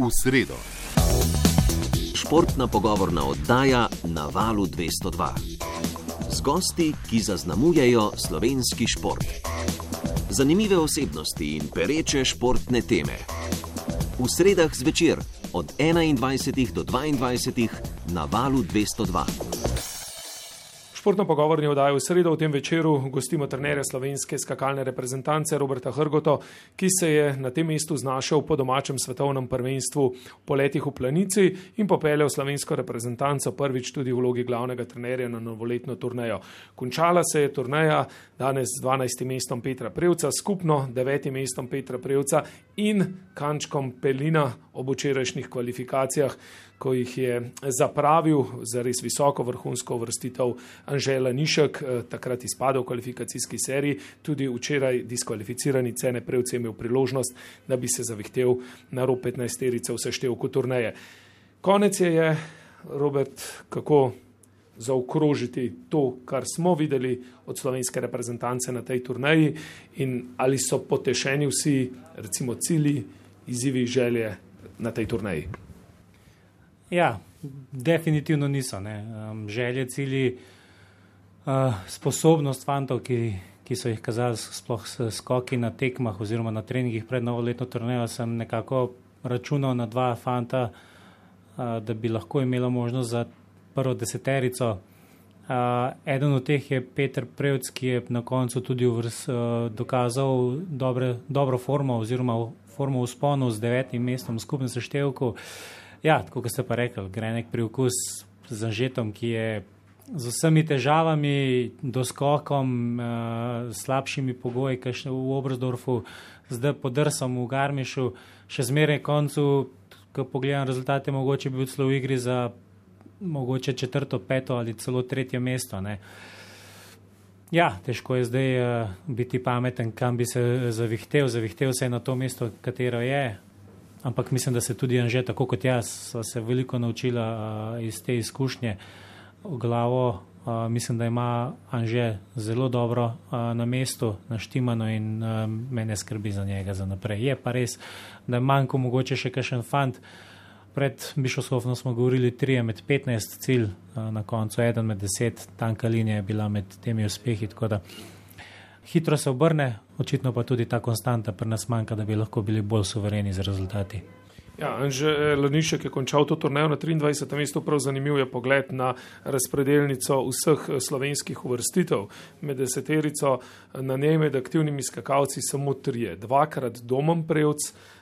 v sredo. Športna pogovorna oddaja na valu 202. Z gosti, ki zaznamujejo slovenski šport. Zanimive osebnosti in pereče športne teme. V sredah zvečer od 21 do 22 na valu 202. Športno pogovorni oddaji v sredo v tem večeru gostimo trenerja slovenske skakalne reprezentance Roberta Hrgoto, ki se je na tem mestu znašel po domačem svetovnem prvenstvu po letih v Planici in popeljal slovensko reprezentanco prvič tudi v vlogi glavnega trenerja na novoletno turnejo. Končala se je turneja danes z 12. mestom Petra Prevca, skupno 9. mestom Petra Prevca in kančkom Pelina ob včerajšnjih kvalifikacijah ko jih je zapravil za res visoko vrhunsko vrstitev Anžela Nišek, eh, takrat izpadel v kvalifikacijski seriji, tudi včeraj diskvalificirani cene prevce imel priložnost, da bi se zavihtel na rob 15-terice vse števku turneje. Konec je, je, Robert, kako zaokrožiti to, kar smo videli od slovenske reprezentance na tej turneji in ali so potešeni vsi, recimo, cilji, izzivi, želje na tej turneji. Ja, definitivno niso. Um, želje, cilji, uh, sposobnost fantov, ki, ki so jih kazali sploh s skoki na tekmah oziroma na treningih pred novoletno turnejo, sem nekako računal na dva fanta, uh, da bi lahko imela možnost za prvo deseterico. Uh, eden od teh je Peter Prevc, ki je na koncu tudi vrs, uh, dokazal dobre, dobro formo oziroma formo v sponu z devetim mestom v skupnem seštevku. Uh, Ja, tako kot ste pa rekli, gre nek priokus z anžetom, ki je z vsemi težavami, doskokom, uh, slabšimi pogoji, kaj še v Obrzdorfu, zdaj podrsom v Garmišu, še zmeraj koncu, ko pogledam rezultate, mogoče bi bil celo v igri za mogoče četrto, peto ali celo tretje mesto. Ne. Ja, težko je zdaj uh, biti pameten, kam bi se zavihtel. Zavihtel se je na to mesto, katero je, ampak mislim, da se tudi Anže, tako kot jaz, se veliko naučila uh, iz te izkušnje glavo. Uh, mislim, da ima Anže zelo dobro uh, na mestu, naštimano in uh, mene skrbi za njega za naprej. Je pa res, da je manjko mogoče še kakšen fant. Pred Bišovskovno smo govorili 3 med 15 cilj, na koncu 1 med 10, tanka linija je bila med temi uspehi. Tako da hitro se obrne, očitno pa tudi ta konstanta pri nas manjka, da bi lahko bili bolj suvereni z rezultati. Ja, že eh, Lanišek je končal to turnejo na 23. mestu, prav zanimiv je pogled na razpredelnico vseh eh, slovenskih uvrstitev. Med deseterico eh, na njej med aktivnimi skakalci samo trije, dvakrat domom prejevc, Uh,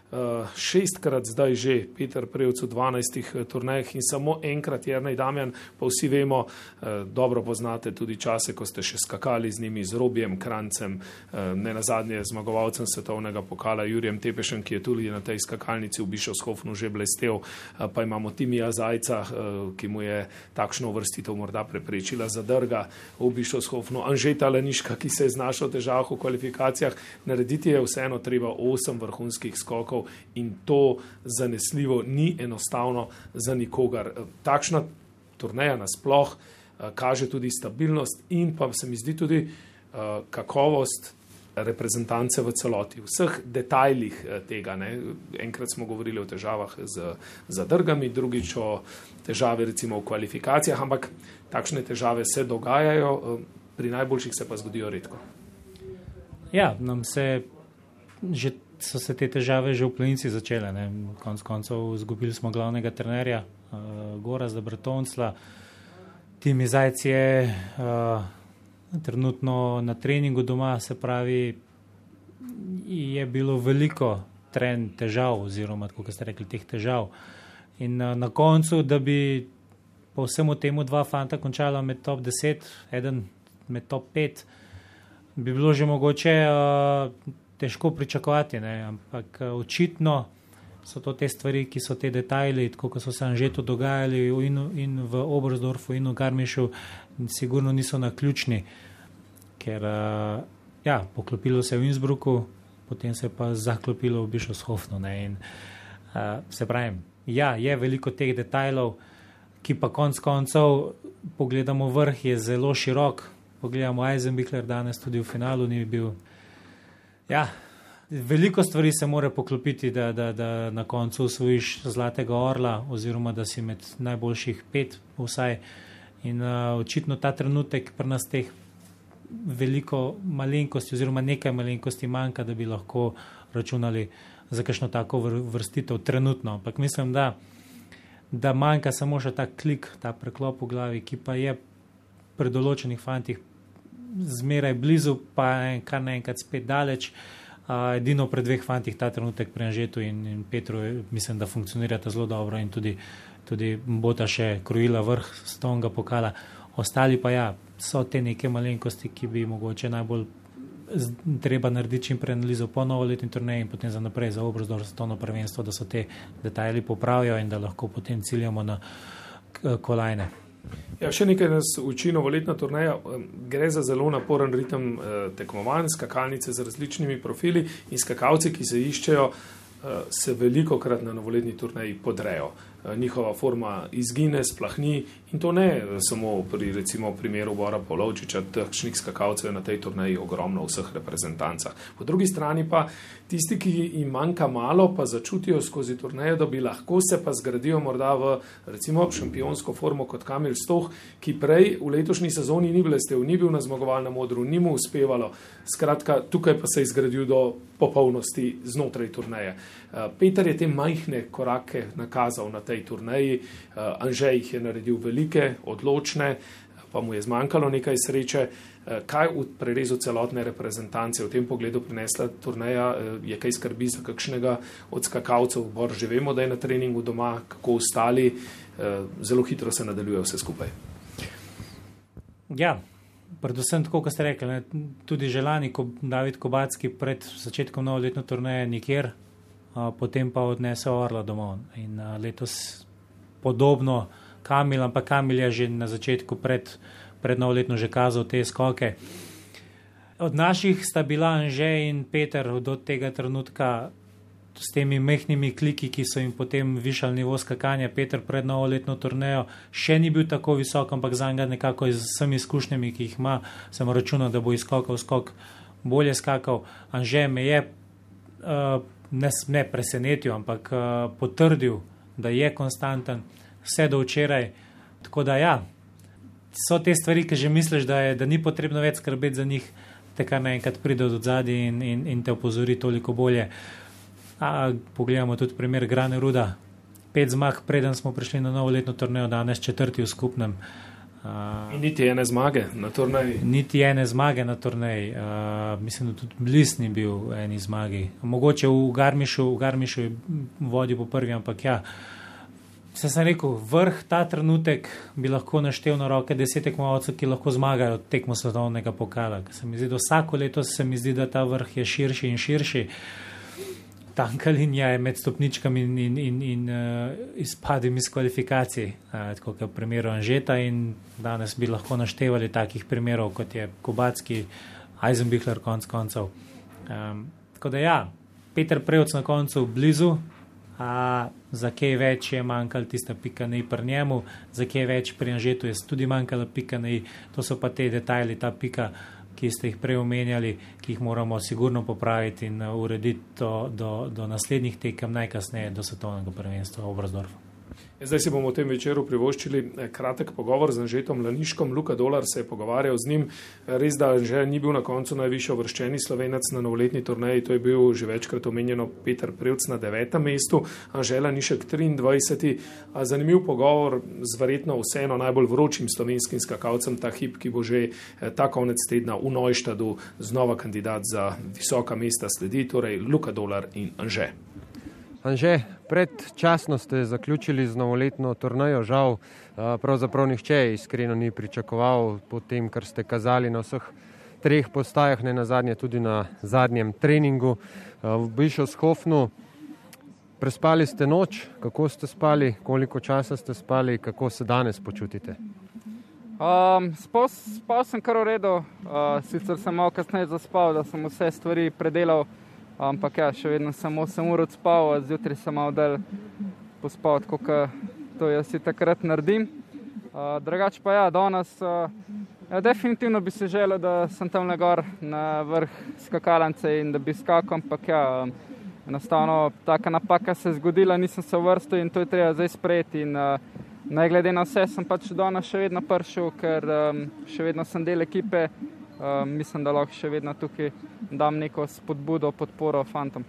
šestkrat zdaj že Peter Prejc v 12 eh, turnajih in samo enkrat Jrnej Damjan, pa vsi vemo, uh, dobro poznate tudi čase, ko ste še skakali z njimi, z Robijem Krancem, ne nazadnje zmagovalcem svetovnega pokala Jurjem Tepešem, ki je tudi na tej skakalnici v Bišovskofnu že blestev, pa imamo Timija Zajca, ki mu je takšno uvrstitev morda preprečila zadrga v Bišovskofnu, Anžeta Leniška, ki se je znašel v težavah v kvalifikacijah, narediti je vseeno treba osem vrhunskih skokov rokov in to zanesljivo ni enostavno za nikogar. Takšna turneja nasploh eh, kaže tudi stabilnost in pa se mi zdi tudi eh, kakovost reprezentance v celoti, v vseh detajlih eh, tega. Ne. Enkrat smo govorili o težavah z zadrgami, drugič o težavi recimo v kvalifikacijah, ampak takšne težave se dogajajo, pri najboljših se pa zgodijo redko. Ja, nam se že so se te težave že v plenici začele. Ne. Konc koncev izgubili smo glavnega trenerja, uh, Gora Zabratoncla. Timi Zajc je uh, trenutno na treningu doma, se pravi, je bilo veliko tren težav, oziroma, kako ste rekli, teh težav. In uh, na koncu, da bi po vsemu temu dva fanta končala med top 10, eden med top 5, bi bilo že mogoče. Uh, težko pričakovati, ne? ampak eh, očitno so to te stvari, ki so te detajli, tako kot so se že to dogajali in, in v Obrozdorfu in v Garmišu, sigurno niso na ključni, ker uh, ja, poklopilo se je v Innsbrucku, potem se je pa zaklopilo v Bišovshofnu. In uh, se pravi, ja, je veliko teh detajlov, ki pa konc koncev, pogledamo vrh, je zelo širok. Pogledamo Eisenbichler danes tudi v finalu, ni bil Ja, Veliko stvari se mora poklopiti, da, da, da na koncu osvojiš zlatega orla, oziroma da si med najboljših pet, vsaj. In uh, očitno ta trenutek pri nas teh veliko malenkosti, oziroma nekaj malenkosti manjka, da bi lahko računali za kakšno tako vrstitev trenutno. Ampak mislim, da, da manjka samo še ta klik, ta preklop v glavi, ki pa je pri določenih fantih zmeraj blizu, pa je kar naenkrat spet daleč. Uh, edino pri dveh fantih ta trenutek pri Anžetu in, in Petru mislim, da funkcionirata zelo dobro in tudi, tudi bota še krojila vrh stonga pokala. Ostali pa ja, so te neke malenkosti, ki bi mogoče najbolj treba narediti čim prej analizo po novoletni turneji in potem za naprej za obrzdor za tono prvenstvo, da so te detajli popravijo in da lahko potem ciljamo na kolajne. Ja, še nekaj nas uči novoletna turneja. Gre za zelo naporen ritem eh, tekmovanj, skakalnice z različnimi profili in skakalci, ki se iščejo, eh, se veliko krat na novoletni turneji podrejo. Eh, njihova forma izgine, splahni in to ne samo pri recimo primeru Bora Polovčiča, takšnih skakalcev je na tej turneji ogromno v vseh reprezentancah. Po drugi strani pa tisti, ki jim manjka malo, pa začutijo skozi turnejo, da bi lahko se pa zgradijo morda v recimo šampionsko formo kot Kamil Stoh, ki prej v letošnji sezoni ni blestev, ni bil na zmagovalnem odru, ni mu uspevalo. Skratka, tukaj pa se je zgradil do popolnosti znotraj turneje. Eh, Peter je te majhne korake nakazal na tej turneji, uh, Anžej jih je naredil velike, odločne, pa mu je zmanjkalo nekaj sreče. Uh, kaj v prerezu celotne reprezentance v tem pogledu prinesla turneja, uh, je kaj skrbi za kakšnega od skakalcev, bor že vemo, da je na treningu doma, kako ostali, uh, zelo hitro se nadaljuje vse skupaj. Ja. Predvsem, tako kot ste rekli, ne, tudi želani, ko David Kobacki pred začetkom novoletne turneje nikjer, potem pa odnese Orla domov. In letos podobno Kamil, ampak Kamil je že na začetku pred, pred novoletno že kazal te skoke. Od naših sta bila Anže in Peter do tega trenutka s temi mehkimi kliki, ki so jim potem višali nivo skakanja. Peter pred novoletno turnejo še ni bil tako visok, ampak za njega nekako z vsemi izkušnjami, ki jih ima, sem računal, da bo izkokal skok bolje skakal. Anže me je uh, ne, ne presenetil, ampak uh, potrdil, da je konstanten, vse do včeraj. Tako da ja, so te stvari, ki že misliš, da, je, da ni potrebno več skrbeti za njih, te kar naenkrat pride od zadaj in, in, in te opozori toliko bolje. A, pogledamo tudi primer Grane Ruda. Pet zmag, preden smo prišli na novo letno turnejo, danes četrti v skupnem. Uh, Uh, niti ene zmage na turnaji. Niti ene zmage na turnaji. Uh, mislim, da tudi bliz ni bil eni zmagi. Mogoče v Garmišu, v Garmišu je vodil po prvi, ampak ja. Se sem rekel, vrh ta trenutek bi lahko naštel na roke deset tekmovalcev, ki lahko zmagajo tekmo svetovnega pokala. Se mi zdi, da vsako leto se mi zdi, da ta vrh je širši in širši. Tanka linija je med stopničkami in, in, in, in uh, izpadem iz kvalifikacij, uh, tako kot v primeru Anžeta. In danes bi lahko naštevali takih primerov, kot je Kubacki, Eisenbichler, konc koncev. Um, tako da ja, Peter Prevc na koncu blizu. A za kaj več je manjkala tista pika na i pri njemu, za kaj več pri Anžetu je tudi manjkala pika na i, to so pa te detajli, ta pika ki ste jih prej omenjali, ki jih moramo sigurno popraviti in urediti do, do, do naslednjih tekem, najkasneje do svetovnega prvenstva v Obrazdorfu. Zdaj si bomo v tem večeru privoščili eh, kratek pogovor z Anžetom Laniškom. Luka Dolar se je pogovarjal z njim. Res, da že ni bil na koncu najviše vrščeni slovenec na novoletni turneji, to je bil že večkrat omenjeno Peter Prevc na devetem mestu, Anžel Lanišek 23. Zanimiv pogovor z verjetno vseeno najbolj vročim slovenskim skakalcem ta hip, ki bo že eh, ta konec tedna v Nojštadu znova kandidat za visoka mesta sledi, torej Luka Dolar in Anže. Anže, predčasno ste zaključili z novoletno turnajo, žal, pravzaprav nihče iskreno ni pričakoval po tem, kar ste kazali na vseh treh postajah, ne na zadnje, tudi na zadnjem treningu v Bišovskofnu. Prespali ste noč, kako ste spali, koliko časa ste spali, kako se danes počutite? Um, spal, spal sem kar v redu, uh, sicer sem malo kasneje zaspal, da sem vse stvari predelal ampak ja, še vedno sem 8 ur spal, zjutraj sem malo del pospal, kot to jaz takrat naredim. Uh, drugač pa ja, danes uh, Ja, definitivno bi se želel, da sem tam na gor, na vrh skakalnice in da bi skakal, ampak ja, enostavno taka napaka se je zgodila, nisem se vrstil in to je treba zdaj sprejeti. In, uh, ne glede na vse, sem pač danes še vedno prišel, ker um, še vedno sem del ekipe. Um, mislim, da lahko še vedno tukaj dam neko spodbudo, podporo fantom.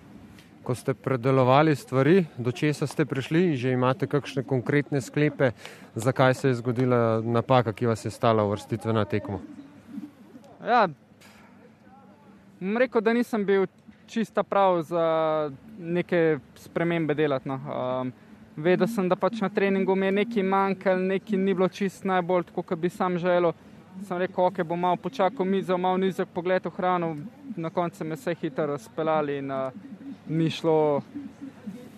Ko ste predelovali stvari, do česa ste prišli, že imate kakšne konkretne sklepe, zakaj se je zgodila napaka, ki vas je stala uvrstitvena tekmo? Ja, rekel, da nisem bil čista prav za neke spremembe delati. No. Um, vedel sem, da pač na treningu mi je nekaj manjkalo, nekaj ni bilo čist najbolj kot bi sam želel. Sem rekel, ok, bom malo počakal mizo, malo nizek pogled v hrano, na koncu me vse hitro razpeljali in uh, ni šlo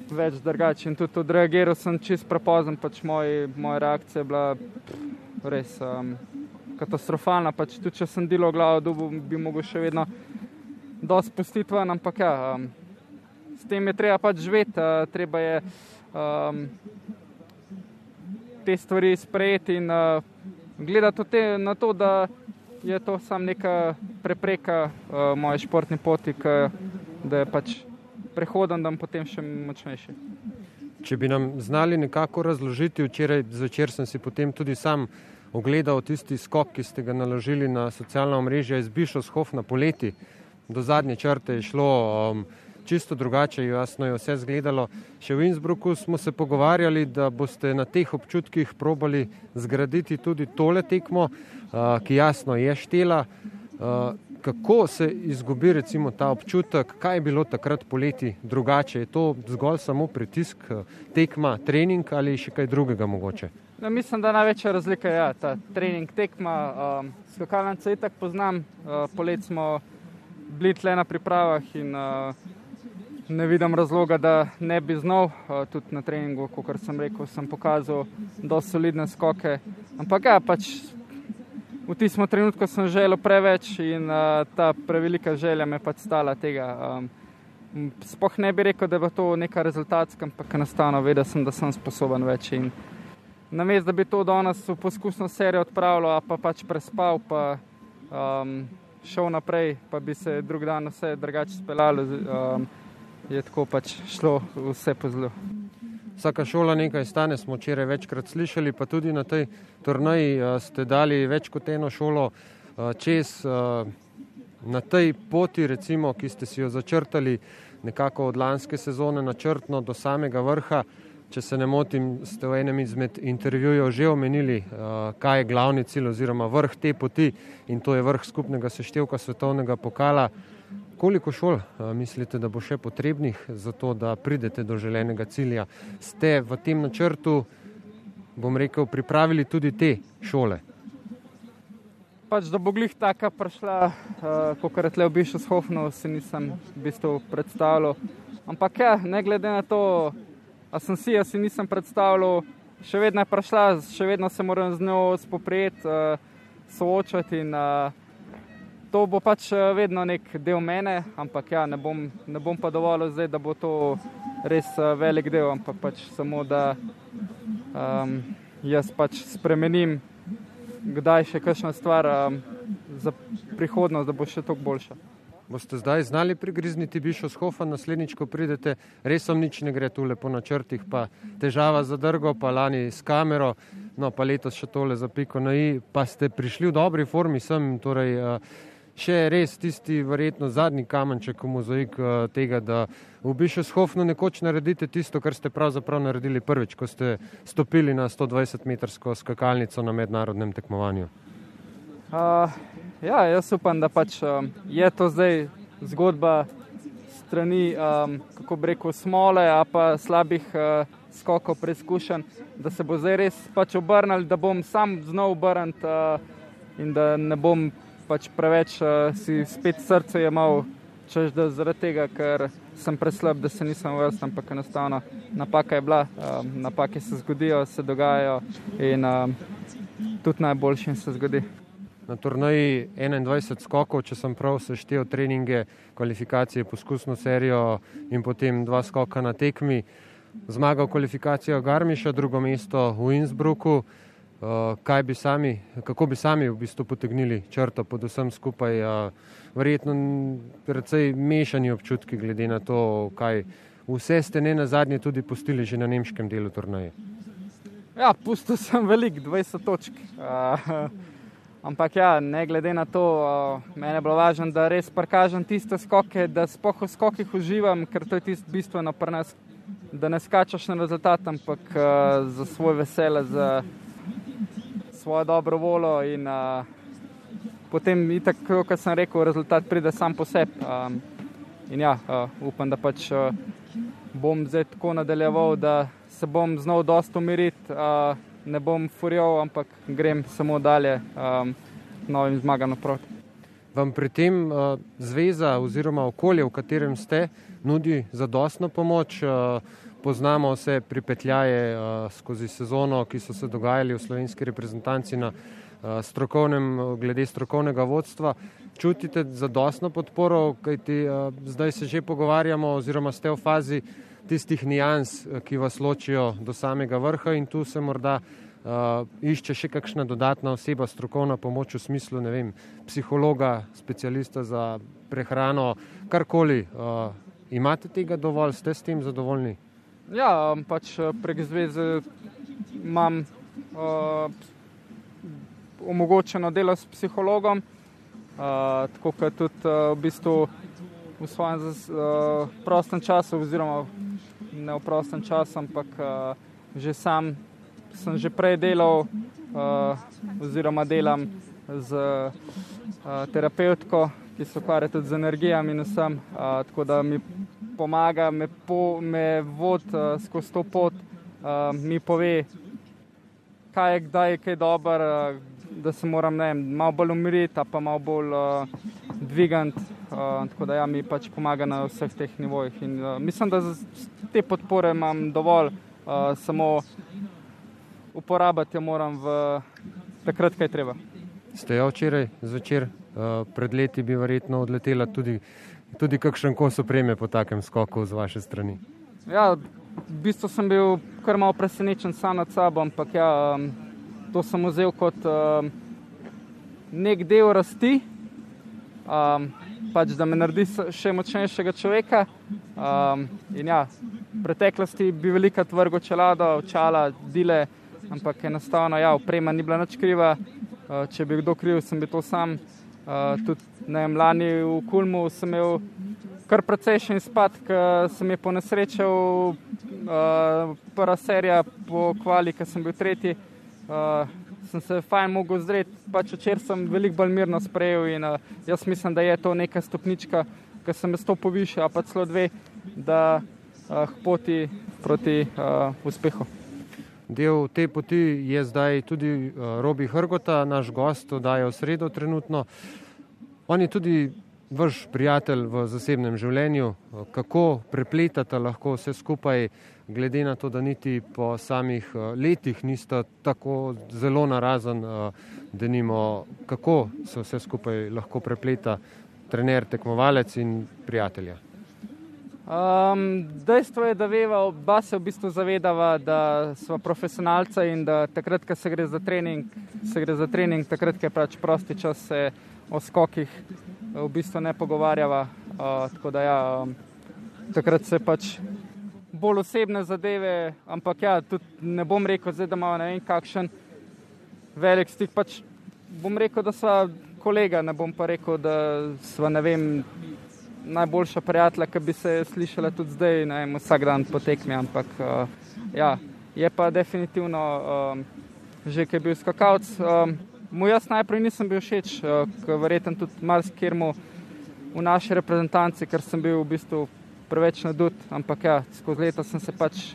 več drugače. In tudi odreagiral sem čist prepozen, pač moj, moja reakcija je bila pff, res um, katastrofalna. Pač tudi če sem delal glavo, bi mogel še vedno dosti spustiti ven, ampak ja, um, s tem je treba pač živeti, uh, treba je um, te stvari sprejeti in uh, gledati na to, da je to samo neka prepreka uh, moje športne poti, da je pač prehoden, da bom potem še močnejši. Če bi nam znali nekako razložiti, včeraj zvečer sem si potem tudi sam ogledal tisti skok, ki ste ga naložili na socialna omrežja iz Bišovskov na poleti. Do zadnje črte je šlo um, čisto drugače, jasno je vse zgledalo. Še v Innsbrucku smo se pogovarjali, da boste na teh občutkih probali zgraditi tudi tole tekmo, uh, ki jasno je štela. Uh, kako se izgubi recimo ta občutek, kaj je bilo takrat poleti drugače? Je to zgolj samo pritisk, tekma, trening ali še kaj drugega mogoče? No, mislim, da največja razlika je ja, ta trening, tekma. Um, Skakalnice itak poznam, uh, polet smo bili tle na pripravah in uh, ne vidim razloga, da ne bi znal. Tudi na treningu, kot sem rekel, sem pokazal dosti solidne skoke. Ampak ja, pač v tistem trenutku sem želel preveč in ta prevelika želja me pač stala tega. Spoh ne bi rekel, da je to neka rezultatska, ampak enostavno vedel sem, da sem sposoben več. In namesto, da bi to danes v poskusno serijo odpravljal, pa pač prespal, pa um, šel naprej, pa bi se drug dan vse drugače speljalo, um, je tako pač šlo vse po zlu. Vsaka šola nekaj stane, smo včeraj večkrat slišali, pa tudi na tej turnaji ste dali več kot eno šolo čez na tej poti, recimo, ki ste si jo začrtali nekako od lanske sezone načrtno do samega vrha. Če se ne motim, ste v enem izmed intervjujev že omenili, kaj je glavni cilj oziroma vrh te poti in to je vrh skupnega seštevka svetovnega pokala. Koliko šol mislite, da bo še potrebnih za to, da pridete do želenega cilja? Ste v tem načrtu, bom rekel, pripravili tudi te šole? Pač, da bo glih taka prišla, uh, kot je tle v Bišovshovnu, si nisem v bistvu predstavljal. Ampak ja, ne glede na to, a sem si, a si nisem predstavljal, še vedno je prišla, še vedno se moram z njo spoprijeti, uh, soočati in uh, to bo pač eh, vedno nek del mene, ampak ja, ne, bom, ne bom pa dovolj zdaj, da bo to res eh, velik del, ampak pač samo da um, jaz pač spremenim, kdaj še kakšna stvar um, za prihodnost, da bo še toliko boljša. Boste zdaj znali prigrizniti Bišo Schofa, naslednjič, ko pridete, res vam nič ne gre tu lepo na črtih, pa težava za drgo, pa lani s kamero, no pa letos še tole za piko na i, pa ste prišli v dobri formi sem, torej uh, še res tisti, verjetno zadnji kamenček v mozaik eh, tega, da v Bišovshovnu nekoč naredite tisto, kar ste pravzaprav naredili prvič, ko ste stopili na 120-metrsko skakalnico na mednarodnem tekmovanju? Uh, ja, jaz upam, da pač um, je to zdaj zgodba strani, um, kako rekel, smole, a pa slabih uh, skokov preizkušenj, da se bo zdaj res pač obrnil, da bom sam znov obrnil uh, in da ne bom pač preveč uh, si spet srce je imel, češ da zaradi tega, ker sem preslab, da se nisem vrstil, ampak enostavno napaka je bila, uh, napake se zgodijo, se dogajajo in uh, tudi najboljšim se zgodi. Na turnaji 21 skokov, če sem prav seštel treninge, kvalifikacije, poskusno serijo in potem dva skoka na tekmi. Zmagal kvalifikacijo Garmiša, drugo mesto v Innsbrucku. Kaj bi sami, kako bi sami v bistvu potegnili črto pod vsem skupaj. Verjetno precej mešani občutki glede na to, kaj vse ste ne na zadnje tudi pustili že na nemškem delu turnaje. Ja, pustil sem velik, 20 točk. Uh, ampak ja, ne glede na to, uh, meni je bilo važno, da res prikažem tiste skoke, da spoh v skokih uživam, ker to je tisto bistveno pri nas, da ne skačeš na rezultat, ampak uh, za svoj vesele, za svojo dobro voljo in uh, potem, tako kot sem rekel, rezultat pride sam po sebi. Um, in ja, uh, upam, da pač uh, bom zdaj tako nadaljeval, da se bom znal dosta umiriti, uh, ne bom furjal, ampak grem samo dalje, um, novim zmagam naproti. Vam pri tem uh, zveza oziroma okolje, v katerem ste, nudi zadostno pomoč? Uh, poznamo vse pripetljaje uh, skozi sezono, ki so se dogajali v slovenski reprezentanci na uh, strokovnem, glede strokovnega vodstva. Čutite zadostno podporo, kajti uh, zdaj se že pogovarjamo oziroma ste v fazi tistih nijans, ki vas ločijo do samega vrha in tu se morda uh, išče še kakšna dodatna oseba, strokovna pomoč v smislu, vem, psihologa, specialista za prehrano, karkoli. Uh, imate tega dovolj, ste s tem zadovoljni? Ja, pač prek zveze imam uh, omogočeno delo s psihologom, uh, tako kot tudi uh, v bistvu v svojem uh, prostem času, oziroma ne v prostem času, ampak uh, že sam sem že prej delal, uh, oziroma delam z uh, terapeutko, ki se ukvarja tudi z energijami in vsem, uh, tako da mi pomaga, me, po, me vod uh, skozi to pot, uh, mi pove, kaj je kdaj, kaj je dobro. Da se moram ne, malo bolj umiriti, pa malo bolj uh, dvigati. Uh, tako da ja, mi pač pomaga na vseh teh nivojih. In, uh, mislim, da te podpore imam dovolj, uh, samo uporabljati jo moram v takrat, kaj treba. Ste jo včeraj zvečer, uh, pred leti bi verjetno odletela tudi, tudi kakšen kos opreme po takem skoku z vaše strani. Ja, v bistvu sem bil kar malo presenečen sam nad sabo, ampak ja. Um, to sem vzel kot um, nek del rasti, um, pač, da me naredi še močnejšega človeka. Um, ja, v preteklosti bi veliko tvrgo čelado, očala, dile, ampak enostavno, ja, oprema ni bila nič kriva. Uh, če bi kdo kriv, sem bil to sam. Uh, tudi ne, lani v Kulmu sem imel kar precejšen izpad, ker sem je ponesrečal uh, prva serija po kvali, ker sem bil tretji sem se fajn mogel zreti. Pač včeraj sem veliko bolj mirno sprejel in uh, jaz mislim, da je to neka stopnička, ki sem jaz to povišal, pa celo dve, da uh, poti proti uh, uspehu. Del te poti je zdaj tudi uh, Robi Hrgota, naš gost, da je v sredo trenutno. On je tudi vaš prijatelj v zasebnem življenju, kako prepletate lahko vse skupaj, glede na to, da niti po samih eh, letih niste tako zelo narazen, eh, da nimo, kako se vse skupaj lahko prepleta trener, tekmovalec in prijatelja. Um, dejstvo je, da veva, oba se v bistvu zavedava, da smo profesionalci in da takrat, ko se gre za trening, se gre za trening, takrat, ko je pač prosti čas, se o skokih v bistvu ne pogovarjava. Uh, tako da ja, um, takrat se pač bolj osebne zadeve, ampak ja, tudi ne bom rekel, zdaj, da imamo ne vem kakšen velik stik. Pač bom rekel, da sva kolega, ne bom pa rekel, da sva ne vem. Najboljša prijatelja, ki bi se slišala tudi zdaj, ne vem, vsak dan potekmi, ampak uh, ja, je pa definitivno um, že, ki je bil skakalc. Um, Mu jaz najprej nisem bil všeč, uh, verjetno tudi marsikemu v naši reprezentanci, ker sem bil v bistvu preveč nadut, ampak ja, skozi leta sem se pač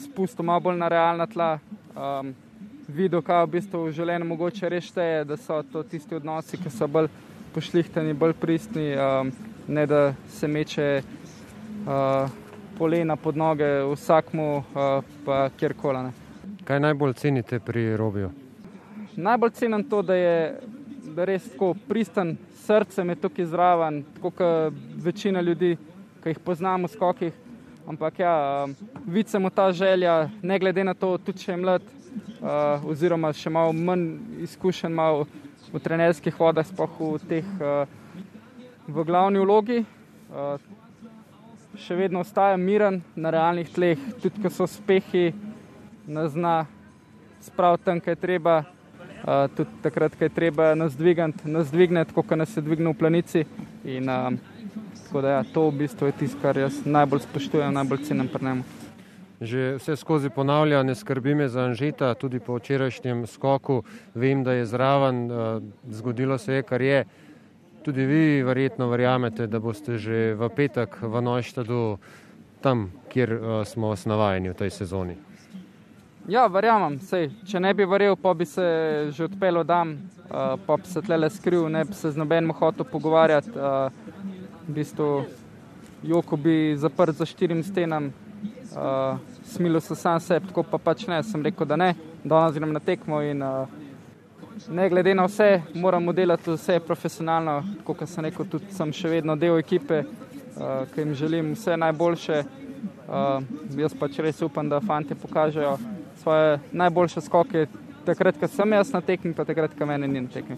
spustil malo bolj na realna tla, um, videl, kaj v bistvu v življenju mogoče rešteje, da so to tisti odnosi, ki so bolj pošlihtani, bolj pristni, um, ne da se meče uh, polena pod noge vsakmu, uh, pa kjerkoli. Kaj najbolj cenite pri Robiju? najbolj cenim to, da je da res tako pristen, srce je tukaj zraven, tako kot večina ljudi, ki jih poznamo v skokih. Ampak ja, um, vidimo ta želja, ne glede na to, tudi če je mlad, uh, oziroma še malo manj izkušen malo v trenerskih vodah, spoh v teh uh, v glavni vlogi. Uh, še vedno ostaja miren na realnih tleh, tudi ko so uspehi, ne zna spraviti tam, kaj treba, uh, tudi takrat, kaj treba nas dvigniti, kot nas je dvignil v planici. In, uh, tako da ja, to v bistvu je tisto, kar jaz najbolj spoštujem, najbolj cenim pri njemu. Že vse skozi ponavlja, ne skrbi me za Anžeta, tudi po včerajšnjem skoku vem, da je zraven, zgodilo se je, kar je. Tudi vi verjetno verjamete, da boste že v petek v Nojštadu tam, kjer uh, smo vas navajeni v tej sezoni. Ja, verjamem. Sej, če ne bi verjel, pa bi se že odpeljal tam, uh, pa bi se tlele skril, ne bi se z nobenim hotel pogovarjati. Uh, v bistvu, Joko bi zaprt za štirim stenam, uh, smilo se sam sebi, tako pa pač ne. Sem rekel, da ne, danes grem na tekmo in uh, ne glede na vse, moramo delati vse profesionalno. Kot sem rekel, tudi sem še vedno del ekipe, uh, ki jim želim vse najboljše. Uh, jaz pač res upam, da fanti pokažejo svoje najboljše skoke, takrat, ko sem jaz na tekmi, pa takrat, ko meni ni na tekmi.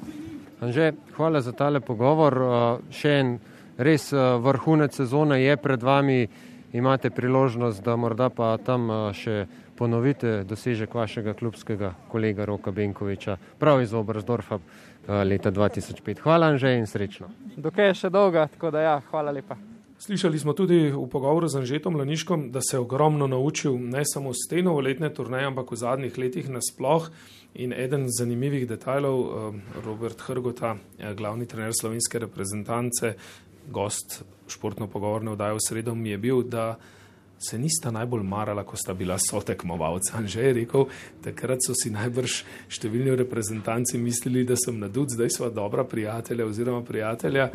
Anže, hvala za tale pogovor. Uh, še en res uh, vrhunec sezone je pred vami. Imate priložnost, da morda pa tam uh, še ponovite dosežek vašega klubskega kolega Roka Benkoviča, prav iz Obrazdorfa eh, leta 2005. Hvala vam že in srečno. Dokaj je še dolga, tako da ja, hvala lepa. Slišali smo tudi v pogovoru z Anžetom Laniškom, da se je ogromno naučil ne samo s te novoletne turneje, ampak v zadnjih letih nasploh. In eden zanimivih detajlov, eh, Robert Hrgota, eh, glavni trener slovenske reprezentance, gost športno pogovorne vdaje v sredo, mi je bil, da se nista najbolj marala, ko sta bila sotekmovalca. Že je rekel, takrat so si najbrž številni reprezentanci mislili, da sem nadud, zdaj sva dobra prijatelja oziroma prijatelja.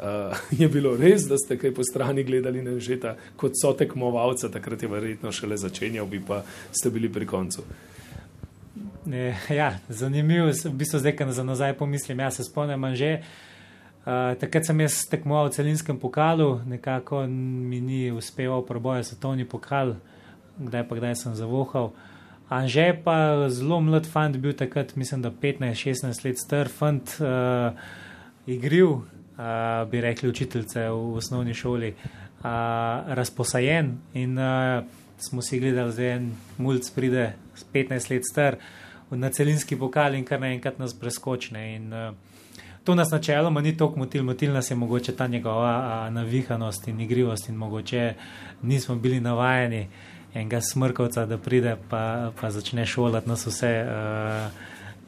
Uh, je bilo res, da ste kaj po strani gledali na žeta kot sotekmovalca, takrat je verjetno šele začenjal, bi pa ste bili pri koncu. Ja, zanimivo, v bistvu zdaj, ko za nazaj pomislim, jaz se spomnim, že uh, Eh, takrat sem jaz tekmoval v celinskem pokalu, nekako mi ni uspel preboj svetovni pokal, kdaj pa kdaj sem zavohal. Anže pa zelo mlad fant bil takrat, mislim, da 15-16 let star fant, uh, igril, uh, bi rekli učiteljice v, osnovni šoli, uh, razposajen in uh, smo si gledali, da en mulj pride 15 let star na celinski pokal in kar naenkrat nas preskočne. In, uh, To nas načeloma ni toliko motil, motil nas je mogoče ta njegova a, navihanost in igrivost in mogoče nismo bili navajeni enega smrkovca, da pride pa, pa začne šolati nas vse. A,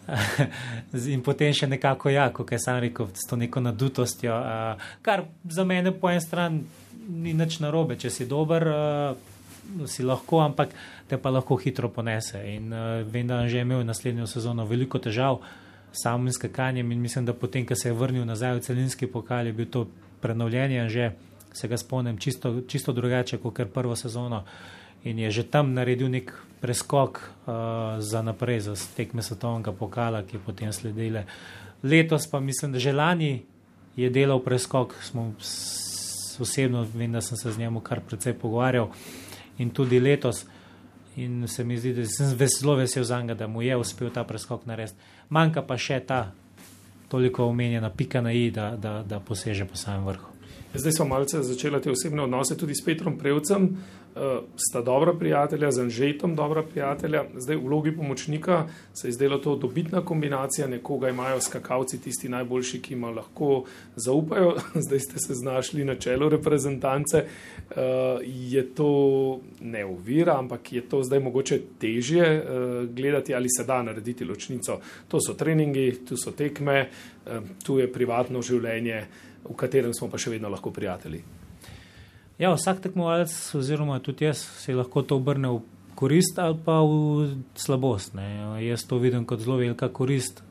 In potem še nekako jako, kaj sem rekel, s to neko nadutostjo, a, kar za mene po eni strani ni nič narobe, če si dober, a, si lahko, ampak te pa lahko hitro ponese. In a, vem, da je že imel naslednjo sezono veliko težav, samim skakanjem in mislim, da potem, ko se je vrnil nazaj v celinski pokal, je bil to prenovljenje, že se ga spomnim čisto, čisto drugače kot kar prvo sezono. In je že tam naredil nek preskok uh, za naprej, za tekme svetovnega pokala, ki je potem sledile. Letos pa mislim, da že lani je delal preskok, smo osebno, vem, da sem se z njemu kar precej pogovarjal. In tudi letos. In se mi zdi, da sem zelo vesel za njega, da mu je uspel ta preskok narediti manjka pa še ta toliko omenjena pika na i, da, da, da poseže po samem vrhu. Zdaj smo malce začeli te osebne odnose tudi s Petrom Prevcem, uh, sta dobra prijatelja, z Anžetom dobra prijatelja. Zdaj v vlogi pomočnika se je zdelo to dobitna kombinacija, nekoga imajo skakalci tisti najboljši, ki ima lahko zaupajo. Zdaj ste se znašli na čelu reprezentance. Uh, je to ne uvira, ampak je to zdaj mogoče težje uh, gledati ali se da narediti ločnico. To so treningi, tu so tekme, tu je privatno življenje, v katerem smo pa še vedno lahko prijatelji. Ja, vsak tekmovalec, oziroma tudi jaz, se lahko to obrne v korist ali pa v slabost. Ne. Jaz to vidim kot zelo velika korist.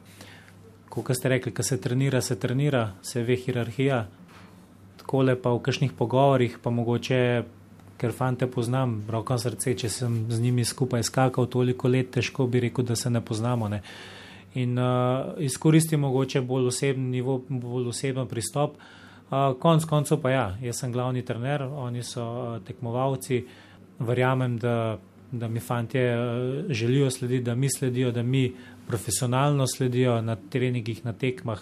Kot ste rekli, ko se trenira, se trenira, se ve hierarhija. Tako le pa v kakšnih pogovorih, pa mogoče, ker fante poznam, roko srce, če sem z njimi skupaj skakal toliko let, težko bi rekel, da se ne poznamo. Ne. In uh, izkoristi mogoče bolj osebni nivo, bolj oseben pristop. Uh, konc koncev pa ja, jaz sem glavni trener, oni so uh, tekmovalci. Verjamem, da da mi fanti želijo slediti, da mi sledijo, da mi profesionalno sledijo na treningih, na tekmah.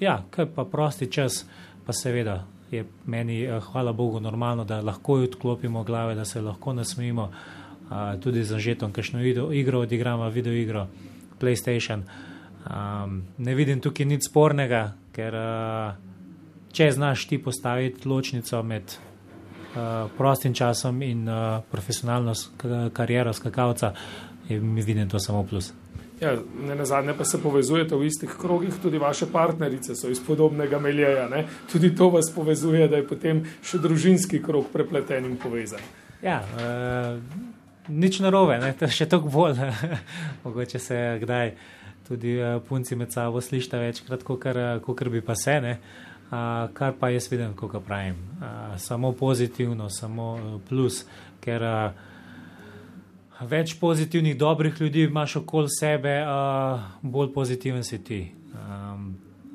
Ja, kaj pa prosti čas, pa seveda je meni, hvala Bogu, normalno, da lahko odklopimo glave, da se lahko nasmejimo, tudi za žetom, kakšno igro odigramo, video igro, PlayStation. Um, ne vidim tukaj nič spornega, ker uh, če znaš ti postaviti ločnico med uh, prostim časom in uh, profesionalno kariero skakalca, mi vidim to samo plus. Ja, ne na zadnje pa se povezujete v istih krogih, tudi vaše partnerice so iz podobnega meljeja. Ne? Tudi to vas povezuje, da je potem še družinski krog prepleten in povezan. Ja, uh, nič narobe, ne? to je še toliko bolj, mogoče se kdaj tudi uh, punci med sabo slišta večkrat, kot bi pa se, ne? Uh, kar pa jaz vidim, kako pravim. Uh, samo pozitivno, samo plus, ker uh, več pozitivnih, dobrih ljudi imaš okoli sebe, uh, bolj pozitiven si ti. Um,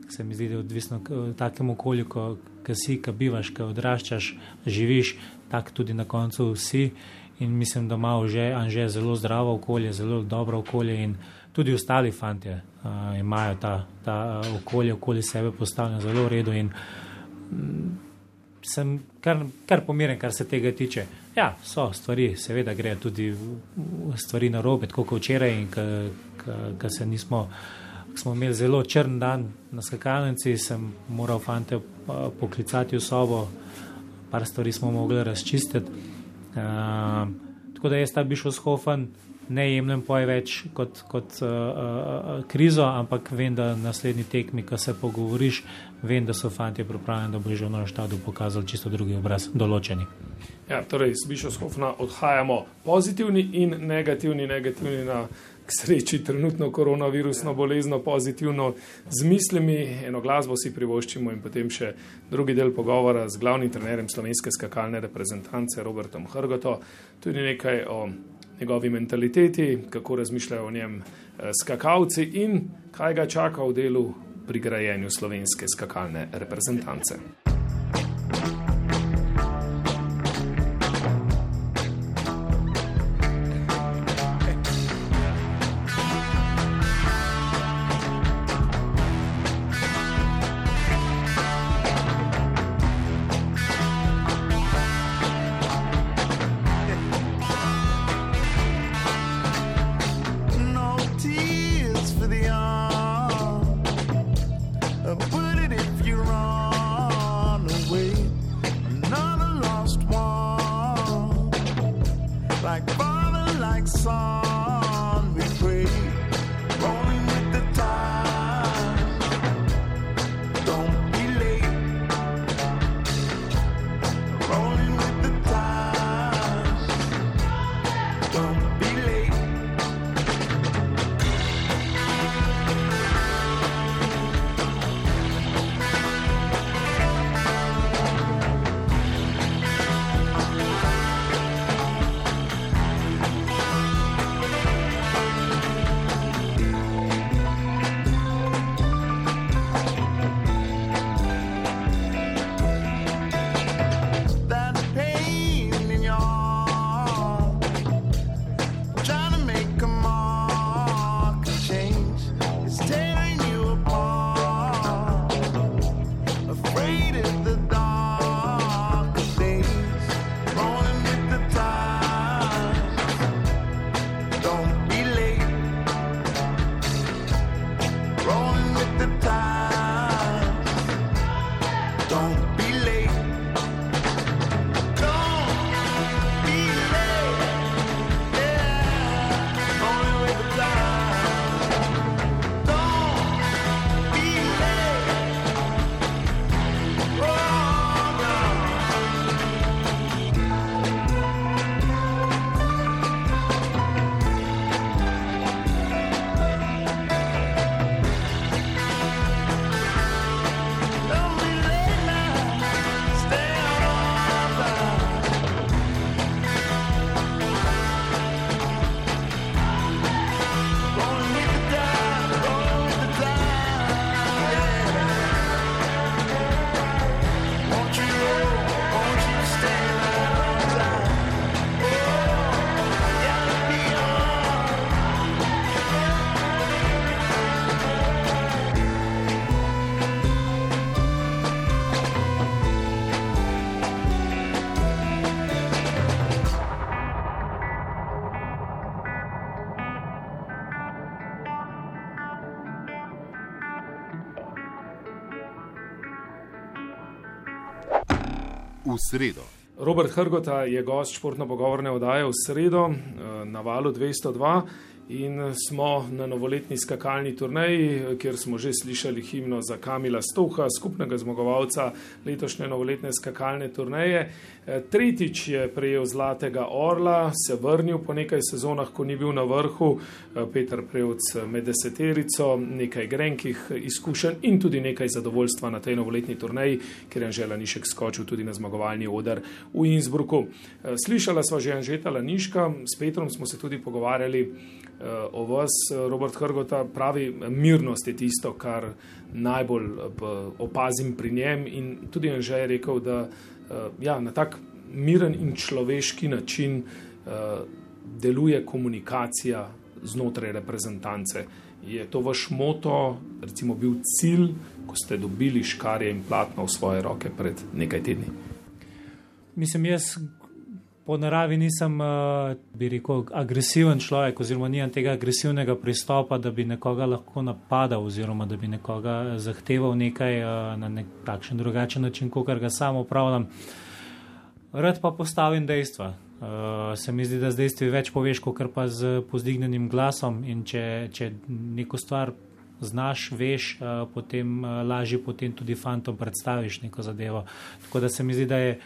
se mi zdi, da je odvisno od takem okolju, ki si, ki bivaš, ki odraščaš, živiš, tako tudi na koncu si. In mislim, da ima že, že zelo zdravo okolje, zelo dobro okolje in tudi ostali fanti uh, imajo ta, ta uh, okolje okoli sebe postavljeno zelo v redu in um, sem kar, kar pomiren, kar se tega tiče. Ja, so stvari, seveda gre tudi stvari na robe, tako kot včeraj in ko se nismo, smo imeli zelo črn dan na skakalnici, sem moral fante poklicati v sobo, par stvari smo mogli razčistiti. Uh, tako da jaz ta bi šel schofen ne jemljem poje več kot, kot uh, uh, krizo, ampak vem, da na naslednji tekmi, ko se pogovoriš, vem, da so fanti pripravljeni, da bo že v novem štadu pokazali čisto drugi obraz, določeni. Ja, torej, z Bišovskofna odhajamo pozitivni in negativni, negativni na k sreči trenutno koronavirusno bolezno, pozitivno z mislimi, eno glasbo si privoščimo in potem še drugi del pogovora z glavnim trenerjem slovenske skakalne reprezentance Robertom Hrgoto, tudi nekaj o njegovi mentaliteti, kako razmišljajo o njem eh, skakalci in kaj ga čaka v delu pri grajenju slovenske skakalne reprezentance. V sredo. Robert Hrgota je gost športno-pogovorne oddaje v sredo na valu 202 in smo na novoletni skakalni turnaji, kjer smo že slišali himno za Kamila Stoha, skupnega zmagovalca letošnje novoletne skakalne turnaje. Tretjič je prejel Zlatega orla, se vrnil po nekaj sezonah, ko ni bil na vrhu, Peter Prevc med deseterico, nekaj grenkih izkušenj in tudi nekaj zadovoljstva na tej novoletni turnaji, ker je Anžela Nišek skočil tudi na zmagovalni odar v Innsbrucku. Slišala sva že Anžeta Laniška, s Petrom smo se tudi pogovarjali o vas, Robert Hrgota, pravi, mirnost je tisto, kar najbolj opazim pri njem. In tudi on že je rekel, da ja, na tak miren in človeški način deluje komunikacija znotraj reprezentance. Je to vaš moto, recimo, bil cilj, ko ste dobili škarje in platno v svoje roke pred nekaj tedni? Mislim, jaz po naravi nisem, bi rekel, agresiven človek, oziroma nimam tega agresivnega pristopa, da bi nekoga lahko napadal, oziroma da bi nekoga zahteval nekaj na nek takšen drugačen način, kot ga sam upravljam. Rad pa postavim dejstva. Se mi zdi, da z dejstvi več poveš, kot pa z pozdignenim glasom. In če, če neko stvar znaš, veš, potem lažje potem tudi fantom predstaviš neko zadevo. Tako da se mi zdi, da je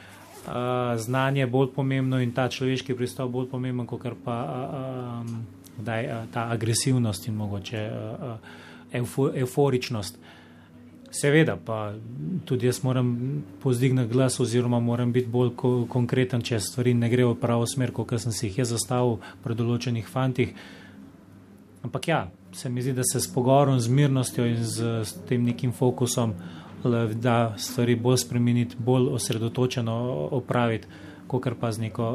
znanje bolj pomembno in ta človeški pristop bolj pomemben, kot pa um, daj, ta agresivnost in mogoče uh, euforičnost. Seveda, pa tudi jaz moram pozdigniti glas, oziroma moram biti bolj ko konkreten, če stvari ne grejo v pravo smer, kot sem si jih zastavil pri določenih fantih. Ampak ja, se mi zdi, da se s pogovorom, z mirnostjo in z, z tem nekim fokusom da stvari bolj spremeniti, bolj osredotočeno opraviti, kot pa z, neko,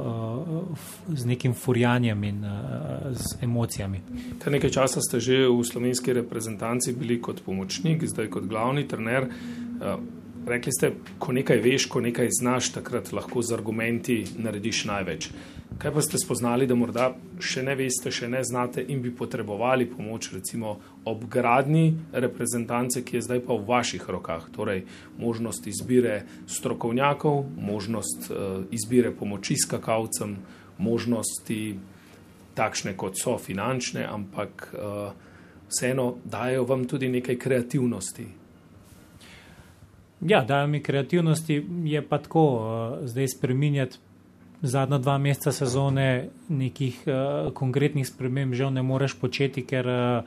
z nekim furjanjem in z emocijami. Kar nekaj časa ste že v slovenski reprezentanci bili kot pomočnik, zdaj kot glavni trener. Rekli ste, ko nekaj veš, ko nekaj znaš, takrat lahko z argumenti narediš največ. Kaj pa ste spoznali, da morda še ne veste, še ne znate in bi potrebovali pomoč, recimo ob gradni reprezentance, ki je zdaj pa v vaših rokah? Torej, možnost izbire strokovnjakov, možnost uh, izbire pomoči skakalcem, možnosti takšne, kot so finančne, ampak uh, vseeno dajo vam tudi nekaj kreativnosti. Ja, dajo mi kreativnosti, je pa tako uh, zdaj spreminjati zadnja dva meseca sezone nekih uh, konkretnih sprememb žal ne moreš početi, ker uh,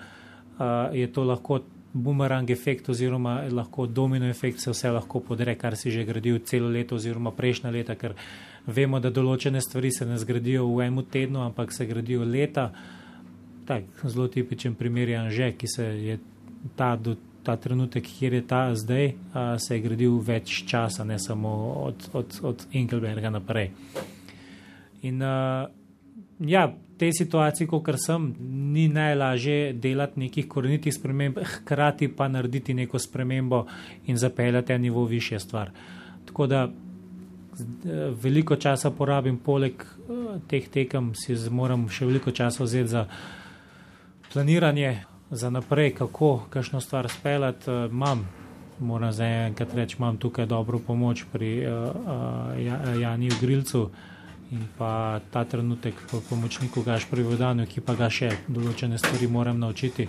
uh, je to lahko bumerang efekt oziroma lahko domino efekt, se vse lahko podre, kar si že gradil celo leto oziroma prejšnja leta, ker vemo, da določene stvari se ne zgradijo v enem tednu, ampak se gradijo leta. Tak, zelo tipičen primer je Anže, ki se je ta, do, ta trenutek, kjer je ta zdaj, a, se je gradil več časa, ne samo od, od, od Engelberga naprej. In uh, ja, v tej situaciji, kot sem, ni najlažje delati nekih korenitih sprememb, hkrati pa narediti neko spremembo in zapeljati na nivo više stvar. Tako da veliko časa porabim, poleg uh, teh tekem, si moram še veliko časa vzeti za planiranje, za naprej, kako kakšno stvar speljati. Uh, imam, moram zdaj enkrat reči, imam tukaj dobro pomoč pri uh, uh, Janiju Grilcu in pa ta trenutek po pomočniku Gašpori Vodanju, ki pa ga še določene stvari moram naučiti,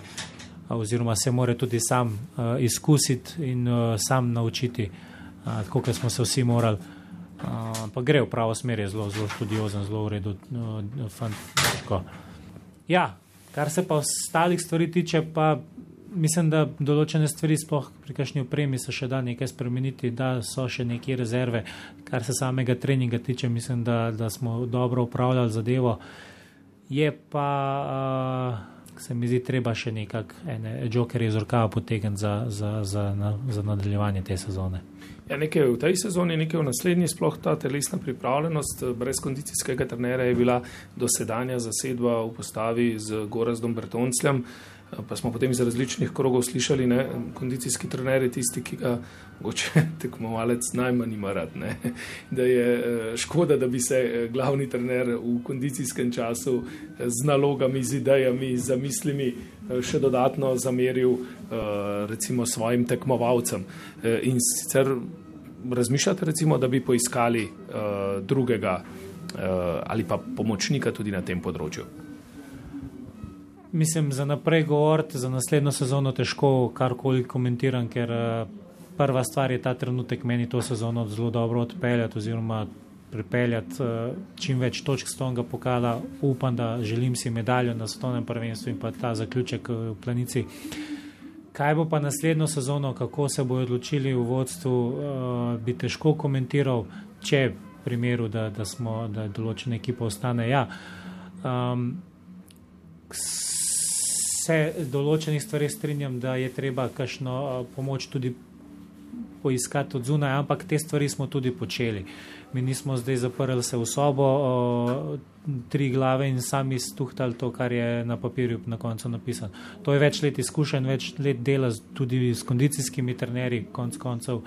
oziroma se mora tudi sam uh, izkusiti in uh, sam naučiti, uh, tako kot smo se vsi morali. Uh, pa gre v pravo smer, je zelo, zelo študiozen, zelo v redu, uh, fantastično. Ja, kar se pa ostalih stvari tiče, pa mislim, da določene stvari, sploh pri kakšni opremi, se še da nekaj spremeniti, da so še neke rezerve. Kar se samega treninga tiče, mislim, da, da smo dobro upravljali zadevo. Je pa, uh, se mi zdi, treba še nekaj jokerje iz rokava potegniti za, za, za, na, za nadaljevanje te sezone. Ja, nekaj v tej sezoni, nekaj v naslednji, sploh ta telesna pripravljenost. Brez kondicijskega trenera je bila dosedanja zasedba v postavi z Gorazdom Bertoncljem. Pa smo potem iz različnih krogov slišali, da kondicijski trener je tisti, ki ga hoče tekmovalec najmanj ima rad. Ne? Da je eh, škoda, da bi se eh, glavni trener v kondicijskem času eh, z nalogami, z idejami, z mislimi še dodatno zameril recimo svojim tekmovalcem. In sicer razmišljate, recimo, da bi poiskali drugega ali pa pomočnika tudi na tem področju? Mislim, za naprej govoriti, za naslednjo sezono težko karkoli komentiram, ker prva stvar je ta trenutek meni to sezono zelo dobro odpeljati oziroma pripeljati uh, čim več točk z tonga pokala. Upam, da želim si medaljo na svetovnem prvenstvu in pa ta zaključek v planici. Kaj bo pa naslednjo sezono, kako se bodo odločili v vodstvu, uh, bi težko komentiral, če v primeru, da, da, smo, da določene ekipe ostane. Ja. Um, se določenih stvari strinjam, da je treba kakšno uh, pomoč tudi poiskati od zunaj, ampak te stvari smo tudi počeli. Mi nismo zdaj zaprli se v sobo, o, tri glave in sami stuhtali to, kar je na papirju na koncu napisano. To je več let izkušenj, več let dela tudi s kondicijskimi trenerji, konc koncev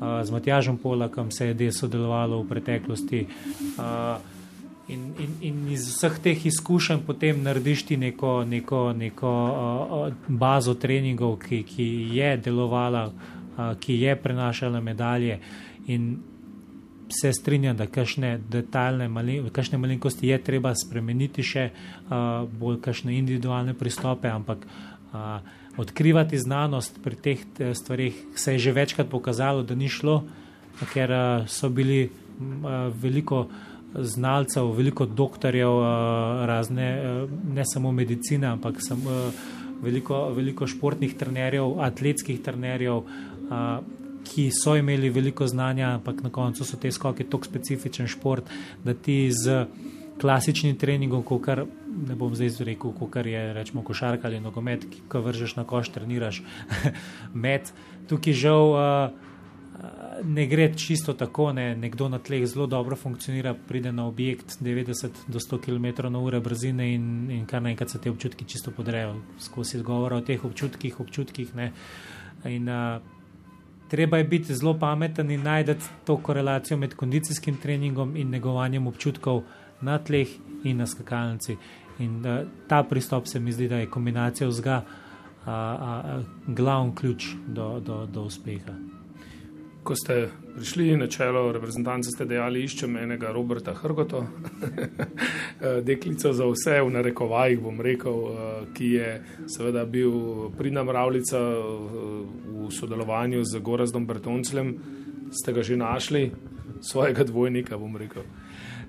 a, z Matjažem Polakom se je del sodelovalo v preteklosti. A, In, in, in iz vseh teh izkušenj potem narediš ti neko, neko, neko uh, bazo treningov, ki, ki je delovala ki je prenašala medalje. In se strinjam, da kakšne detaljne, kakšne malenkosti je treba spremeniti, še bolj kakšne individualne pristope, ampak odkrivati znanost pri teh stvarih se je že večkrat pokazalo, da ni šlo, ker so bili veliko. Znalcev, veliko doktorjev, razne, ne samo medicine, ampak samo veliko, veliko športnih trenerjev, atletskih trenerjev, ki so imeli veliko znanja, ampak na koncu so te skoke tako specifičen šport, da ti z klasičnim treningom, ko kar ne bom zdaj rekel, ko kar je rečemo košarka ali nogomet, ki ko vržeš na koš, treniraš med. Tukaj žal uh, ne gre čisto tako, ne. nekdo na tleh zelo dobro funkcionira, pride na objekt 90 do 100 km na ure brzine in, in kar naenkrat se te občutki čisto podrejo. Skozi izgovora o teh občutkih, občutkih. Ne. In uh, treba je biti zelo pameten in najti to korelacijo med kondicijskim treningom in negovanjem občutkov na tleh in na skakalnici. In uh, ta pristop se mi zdi, da je kombinacija vzga uh, uh, glavni ključ do, do, do uspeha. Ko ste prišli na čelo reprezentance, ste dejali, iščem enega Roberta Hrgota, deklico za vse, v narekovajih bom rekel, ki je seveda bil pridna mravljica v sodelovanju z Gorazdom Bertonclem. Ste ga že našli, svojega dvojnika, bom rekel.